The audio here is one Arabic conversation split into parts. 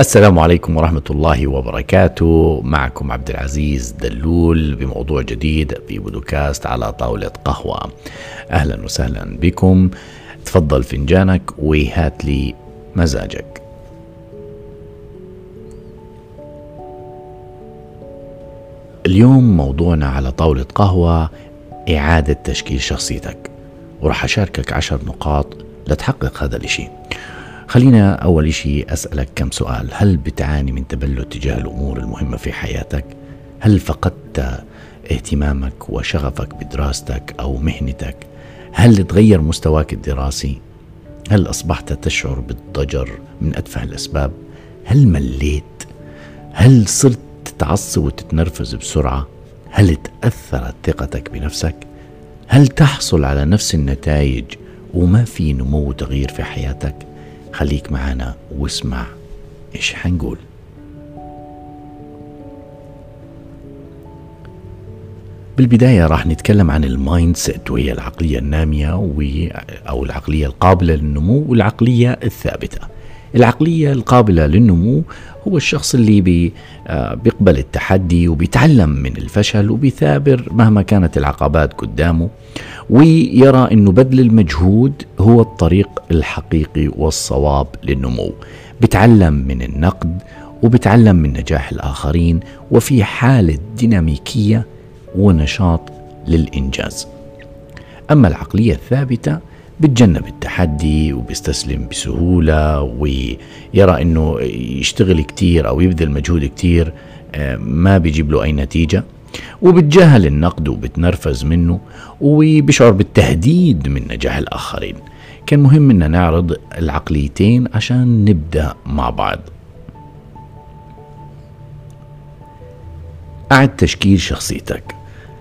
السلام عليكم ورحمة الله وبركاته. معكم عبد العزيز دلول بموضوع جديد في بودكاست على طاولة قهوة. أهلا وسهلا بكم. تفضل فنجانك وهات لي مزاجك. اليوم موضوعنا على طاولة قهوة إعادة تشكيل شخصيتك وراح أشاركك عشر نقاط لتحقق هذا الشيء خلينا أول شيء أسألك كم سؤال هل بتعاني من تبلد تجاه الأمور المهمة في حياتك؟ هل فقدت اهتمامك وشغفك بدراستك أو مهنتك؟ هل تغير مستواك الدراسي؟ هل أصبحت تشعر بالضجر من أتفه الأسباب؟ هل مليت؟ هل صرت تتعصب وتتنرفز بسرعة؟ هل تأثرت ثقتك بنفسك؟ هل تحصل على نفس النتائج وما في نمو وتغيير في حياتك؟ خليك معنا واسمع إيش حنقول. بالبداية راح نتكلم عن ال mindset وهي العقلية النامية أو العقلية القابلة للنمو والعقلية الثابتة. العقلية القابلة للنمو هو الشخص اللي بي آه، بيقبل التحدي وبيتعلم من الفشل وبيثابر مهما كانت العقبات قدامه ويرى إنه بذل المجهود هو الطريق الحقيقي والصواب للنمو. بتعلم من النقد وبتعلم من نجاح الآخرين وفي حالة ديناميكية ونشاط للإنجاز. أما العقلية الثابتة بتجنب التحدي وبيستسلم بسهولة ويرى أنه يشتغل كتير أو يبذل مجهود كتير آه، ما بيجيب له أي نتيجة. وبتجاهل النقد وبتنرفز منه وبيشعر بالتهديد من نجاح الآخرين. كان مهم أن نعرض العقليتين عشان نبدأ مع بعض. أعد تشكيل شخصيتك.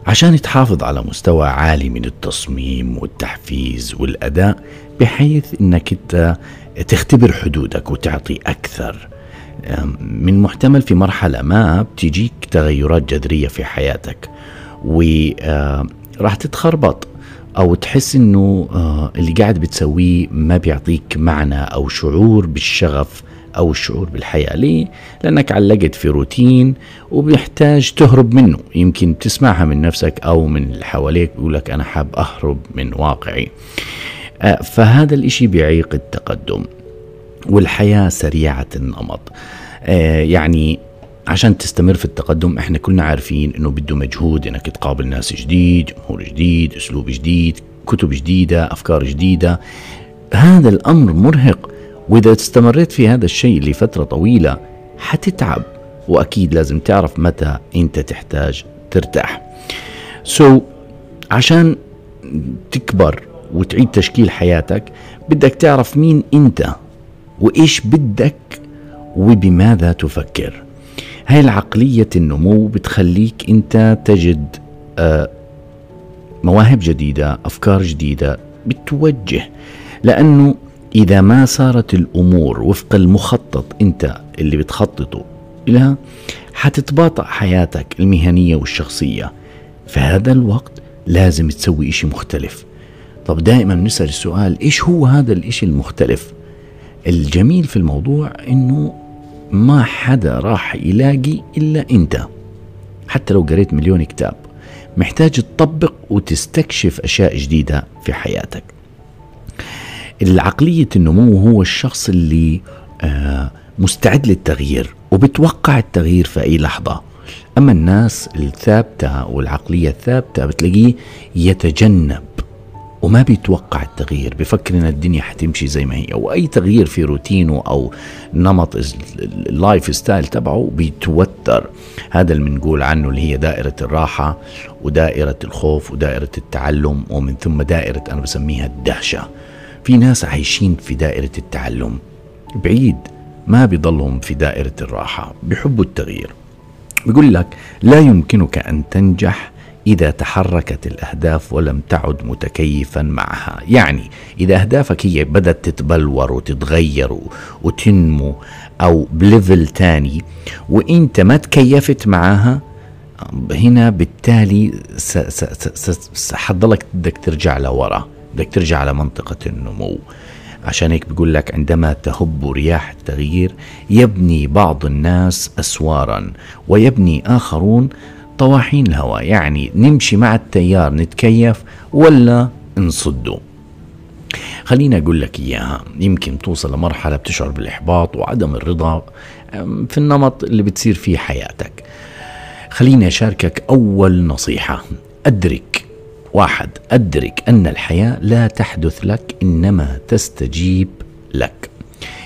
عشان تحافظ على مستوى عالي من التصميم والتحفيز والأداء بحيث إنك أنت تختبر حدودك وتعطي أكثر. من محتمل في مرحلة ما بتجيك تغيرات جذرية في حياتك. وراح تتخربط أو تحس آه، اللي قاعد بتسويه ما بيعطيك معنى أو شعور بالشغف أو الشعور بالحياة. ليه؟ لأنك علقت في روتين وبيحتاج تهرب منه. يمكن تسمعها من نفسك أو من اللي حواليك بيقولك أنا حاب أهرب من واقعي. آه، فهذا الإشي بيعيق التقدم والحياة سريعة النمط. آه، يعني عشان تستمر في التقدم إحنا كلنا عارفين إنه بده مجهود إنك تقابل ناس جديد جمهور جديد أسلوب جديد كتب جديدة أفكار جديدة. هذا الأمر مرهق. وإذا استمريت في هذا الشيء لفترة طويلة حتتعب وأكيد لازم تعرف متى أنت تحتاج ترتاح. سو so, عشان تكبر وتعيد تشكيل حياتك بدك تعرف مين أنت وإيش بدك وبماذا تفكر. هاي العقلية النمو بتخليك أنت تجد آه، مواهب جديدة أفكار جديدة بتوجه. لأنه إذا ما صارت الأمور وفق المخطط أنت اللي بتخططه لها حتتباطأ حياتك المهنية والشخصية. في هذا الوقت لازم تسوي إشي مختلف. طب دائما نسأل السؤال إيش هو هذا الإشي المختلف؟ الجميل في الموضوع إنه ما حدا راح يلاقي إلا أنت. حتى لو قريت مليون كتاب محتاج تطبق وتستكشف أشياء جديدة في حياتك. العقلية النمو هو الشخص اللي آه، مستعد للتغيير وبتوقع التغيير في أي لحظة. أما الناس الثابتة والعقلية الثابتة بتلاقيه يتجنب وما بيتوقع التغيير بفكر إن الدنيا حتمشي زي ما هي. أو أي تغيير في روتينه أو نمط ال lifestyle تبعه بيتوتر. هذا اللي بنقول عنه اللي هي دائرة الراحة ودائرة الخوف ودائرة التعلم ومن ثم دائرة أنا بسميها الدهشة. في ناس عايشين في دائرة التعلم. بعيد ما بيضلهم في دائرة الراحة بيحبوا التغيير. بيقول لك لا يمكنك أن تنجح إذا تحركت الأهداف ولم تعد متكيفا معها. يعني إذا أهدافك هي بدأت تتبلور وتتغير وتنمو أو بليفل تاني وإنت ما تكيفت معها هنا بالتالي حتضلك بدك ترجع لورا. بدك ترجع لمنطقة النمو. عشان هيك بيقول لك عندما تهب رياح التغيير يبني بعض الناس أسوارا ويبني آخرون طواحين الهواء. يعني نمشي مع التيار نتكيف ولا نصده خليني أقول لك إياها. يمكن توصل لمرحلة بتشعر بالإحباط وعدم الرضا في النمط اللي بتصير فيه حياتك. خليني أشاركك أول نصيحة. أدرك واحد أدرك أن الحياة لا تحدث لك إنما تستجيب لك.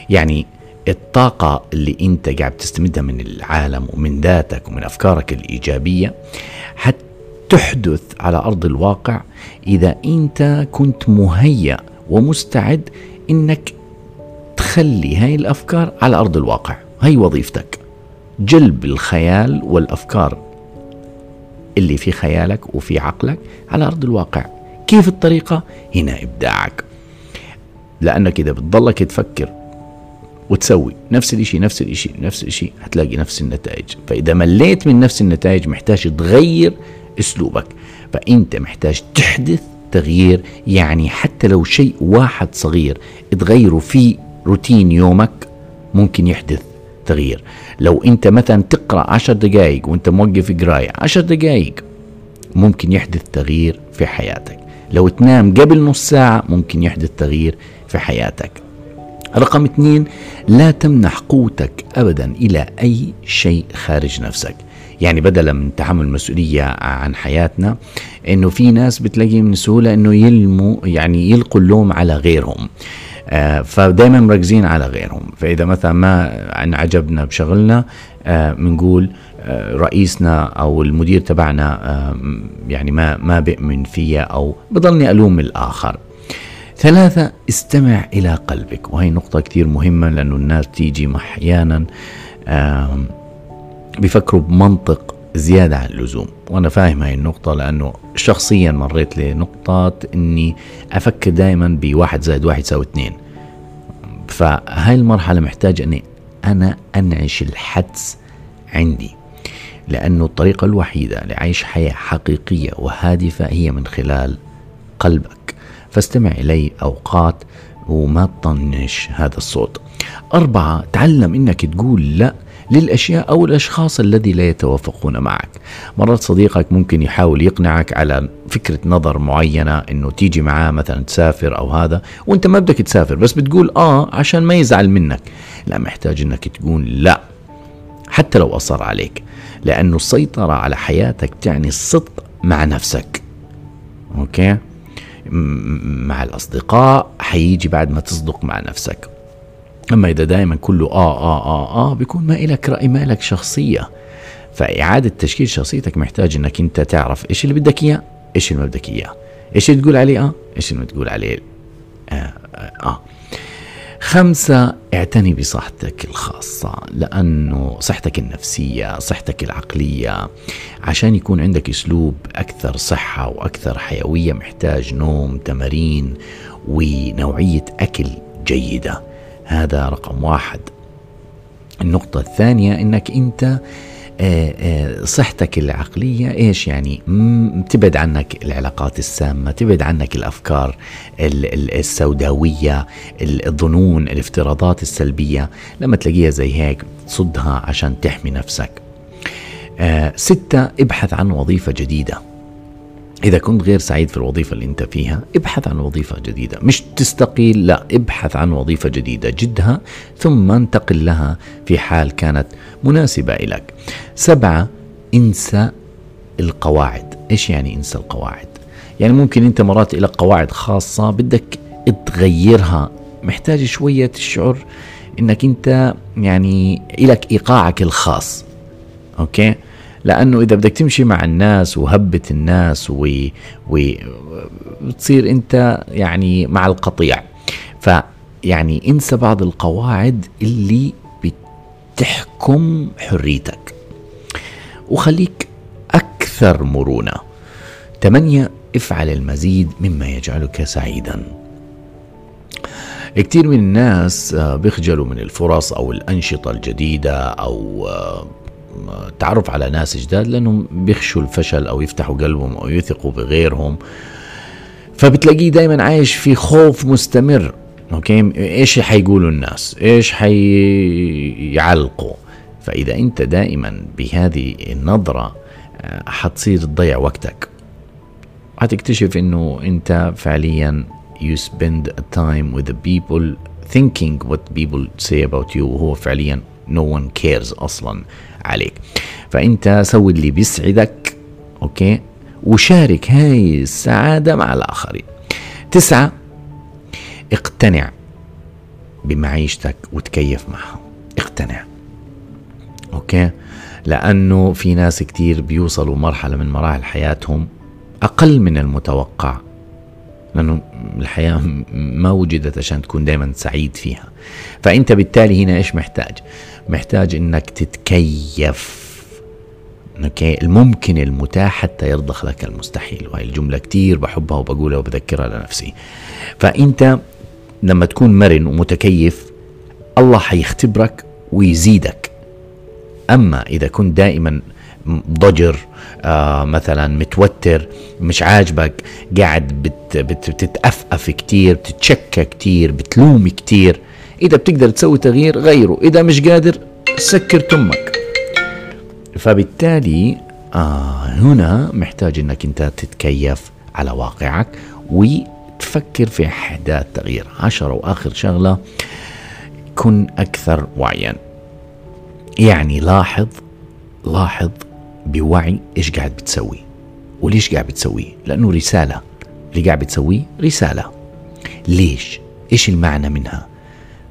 يعني الطاقة اللي أنت قاعد تستمدها من العالم ومن ذاتك ومن أفكارك الإيجابية حتحدث على أرض الواقع إذا أنت كنت مهيأ ومستعد إنك تخلي هاي الأفكار على أرض الواقع. هاي وظيفتك. جلب الخيال والأفكار اللي في خيالك وفي عقلك على أرض الواقع. كيف الطريقة؟ هنا إبداعك. لأنك إذا بتضلك تفكر وتسوي نفس الشيء نفس الشيء نفس الشيء هتلاقي نفس النتائج. فإذا مليت من نفس النتائج محتاج تغير أسلوبك. فأنت محتاج تحدث تغيير يعني حتى لو شيء واحد صغير تغيره في روتين يومك ممكن يحدث تغيير لو انت مثلا تقرأ عشر دقائق وانت موقف قراية عشر دقائق ممكن يحدث تغيير في حياتك. لو تنام قبل نص ساعة ممكن يحدث تغيير في حياتك. رقم اثنين لا تمنح قوتك أبدا إلى أي شيء خارج نفسك. يعني بدلا من تحمل مسؤولية عن حياتنا إنه في ناس بتلاقي من سهولة إنه يلموا يعني يلقوا اللوم على غيرهم. فدائما مركزين على غيرهم. فإذا مثلا ما عجبنا بشغلنا بنقول آه آه رئيسنا أو المدير تبعنا آه يعني ما ما بيؤمن فيا أو بضلني ألوم الآخر. ثلاثة استمع إلى قلبك. وهي نقطة كثير مهمة لأنه الناس تيجي أحيانا بيفكروا بمنطق زيادة عن اللزوم. وأنا فاهم هاي النقطة لأنه شخصيا مريت لنقطة أني أفكر دائما بواحد زائد واحد يساوي اثنين. فهاي المرحلة محتاج أني أنا أنعش الحدس عندي. لأنه الطريقة الوحيدة لعيش حياة حقيقية وهادفة هي من خلال قلبك. فاستمع إلي أوقات وما تطنش هذا الصوت. أربعة تعلم أنك تقول لا للأشياء أو الأشخاص الذي لا يتوافقون معك. مرات صديقك ممكن يحاول يقنعك على فكرة نظر معينة أنه تيجي معاه مثلا تسافر أو هذا وأنت ما بدك تسافر بس بتقول آه عشان ما يزعل منك. لا محتاج أنك تقول لا حتى لو أصر عليك لأنه السيطرة على حياتك تعني الصدق مع نفسك. أوكي؟ مع الأصدقاء حيجي بعد ما تصدق مع نفسك. أما إذا دائما كله آه آه آه آه بيكون ما إلك رأي ما إلك شخصية. فإعادة تشكيل شخصيتك محتاج إنك أنت تعرف إيش اللي بدك إياه إيش اللي ما بدك إياه. إيش اللي تقول عليه آه إيش اللي ما تقول عليه آه, آه, آه. خمسة اعتني بصحتك الخاصة لأنه صحتك النفسية صحتك العقلية عشان يكون عندك أسلوب أكثر صحة وأكثر حيوية محتاج نوم تمارين ونوعية أكل جيدة. هذا رقم واحد. النقطة الثانية إنك أنت آه، آه، صحتك العقلية إيش يعني؟ تبعد عنك العلاقات السامة تبعد عنك الأفكار السوداوية الظنون الافتراضات السلبية. لما تلاقيها زي هيك تصدها عشان تحمي نفسك. آه، ستة ابحث عن وظيفة جديدة. إذا كنت غير سعيد في الوظيفة اللي أنت فيها ابحث عن وظيفة جديدة. مش تستقيل لا ابحث عن وظيفة جديدة. جدها ثم انتقل لها في حال كانت مناسبة إليك. سبعة انسى القواعد. إيش يعني انسى القواعد؟ يعني ممكن أنت مرات إلى قواعد خاصة بدك تغيرها. محتاج شوية تشعر إنك أنت يعني إلك إيقاعك الخاص. أوكي؟ لأنه إذا بدك تمشي مع الناس وهبه الناس و... و... بتصير أنت يعني مع القطيع. فيعني انسى بعض القواعد اللي بتحكم حريتك. وخليك أكثر مرونة. ثمانية افعل المزيد مما يجعلك سعيدا. كثير من الناس آه، بيخجلوا من الفرص أو الأنشطة الجديدة أو آه، التعرف على ناس جداد لأنهم بيخشوا الفشل أو يفتحوا قلبهم أو يثقوا بغيرهم. فبتلاقيه دائما عايش في خوف مستمر. أوكي؟ إيش حيقولوا الناس؟ إيش حيعلقوا؟ فإذا أنت دائما بهذه النظرة آه، حتصير تضيع وقتك. حتكتشف إنه أنت فعليا you spend time with the people thinking what people say about you وهو فعليا no one cares أصلا عليك. فأنت سوي اللي بيسعدك okay؟ وشارك هاي السعادة مع الآخرين. تسعة اقتنع بمعيشتك وتكيف معها. اقتنع okay؟ لأنه في ناس كتير بيوصلوا مرحلة من مراحل حياتهم أقل من المتوقع. لأنه الحياة ما وجدت عشان تكون دائما سعيد فيها. فأنت بالتالي هنا إيش محتاج؟ محتاج إنك تتكيف. أوكي؟ الممكن المتاح حتى يرضخ لك المستحيل. وهي الجملة كتير بحبها وبقولها وبذكرها لنفسي. فأنت لما تكون مرن ومتكيف الله حيختبرك ويزيدك. أما إذا كنت دائما ضجر آه مثلا متوتر مش عاجبك قاعد بت بت بتتأفأف كتير بتتشكى كتير بتلوم كتير. إذا بتقدر تسوي تغيير غيره إذا مش قادر سكر تمك. فبالتالي آه هنا محتاج إنك أنت تتكيف على واقعك وتفكر في أحداث تغيير. عشرة وآخر شغلة كن أكثر وعيا. يعني لاحظ لاحظ بوعي إيش قاعد بتسوي. وليش قاعد بتسويه لأنه رسالة. اللي قاعد بتسويه رسالة. ليش؟ إيش المعنى منها؟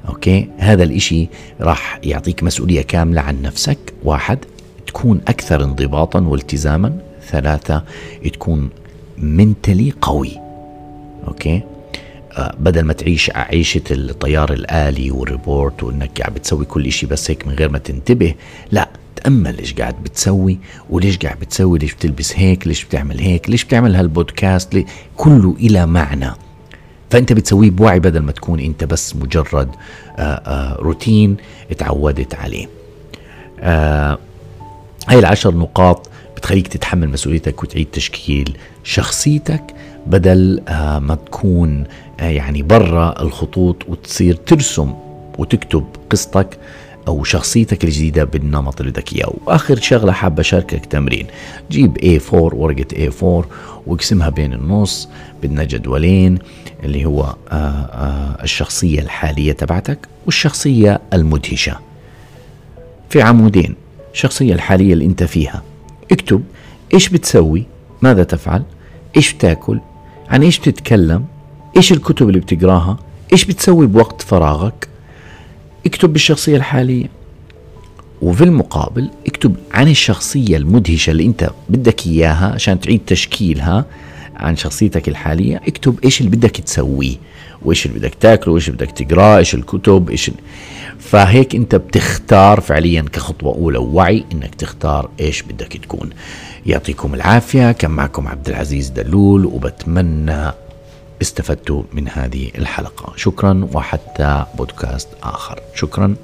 okay؟ هذا الإشي راح يعطيك مسؤولية كاملة عن نفسك. واحد تكون أكثر انضباطا والتزاما. ثلاثة تكون mentally قوي. okay؟ آه بدل ما تعيش عيشة الطيار الآلي والروبوت وإنك قاعد بتسوي كل إشي بس هيك من غير ما تنتبه لا. تأمل إيش قاعد بتسوي وليش قاعد بتسوي؟ ليش بتلبس هيك؟ ليش بتعمل هيك؟ ليش بتعمل هالبودكاست؟ ليه كله إلى معنى. فأنت بتسويه بوعي بدل ما تكون أنت بس مجرد آآ آه، آآ آه، روتين اتعودت عليه. آه هاي العشر نقاط بتخليك تتحمل مسؤوليتك وتعيد تشكيل شخصيتك بدل ما تكون يعني برا الخطوط وتصير ترسم وتكتب قصتك. أو شخصيتك الجديدة بالنمط اللي بدك إياه. وآخر شغلة حابة أشاركك تمرين. جيب A4 ورقة A4 واقسمها بين النص. بدنا جدولين اللي هو آآ آه، آآ الشخصية الحالية تبعتك والشخصية المدهشة. في عمودين الشخصية الحالية اللي أنت فيها. اكتب إيش بتسوي ماذا تفعل إيش بتاكل عن إيش بتتكلم إيش الكتب اللي بتقراها إيش بتسوي بوقت فراغك. اكتب بالشخصية الحالية. وفي المقابل اكتب عن الشخصية المدهشة اللي انت بدك اياها عشان تعيد تشكيلها عن شخصيتك الحالية. اكتب إيش اللي بدك تسويه وإيش اللي بدك تاكله وإيش اللي بدك تقرأه إيش الكتب إيش فهيك انت بتختار فعليا كخطوة أولى وعي إنك تختار إيش بدك تكون. يعطيكم العافية كان معكم عبد العزيز دلول وبتمنى استفدتوا من هذه الحلقة. شكرا وحتى بودكاست آخر. شكرا.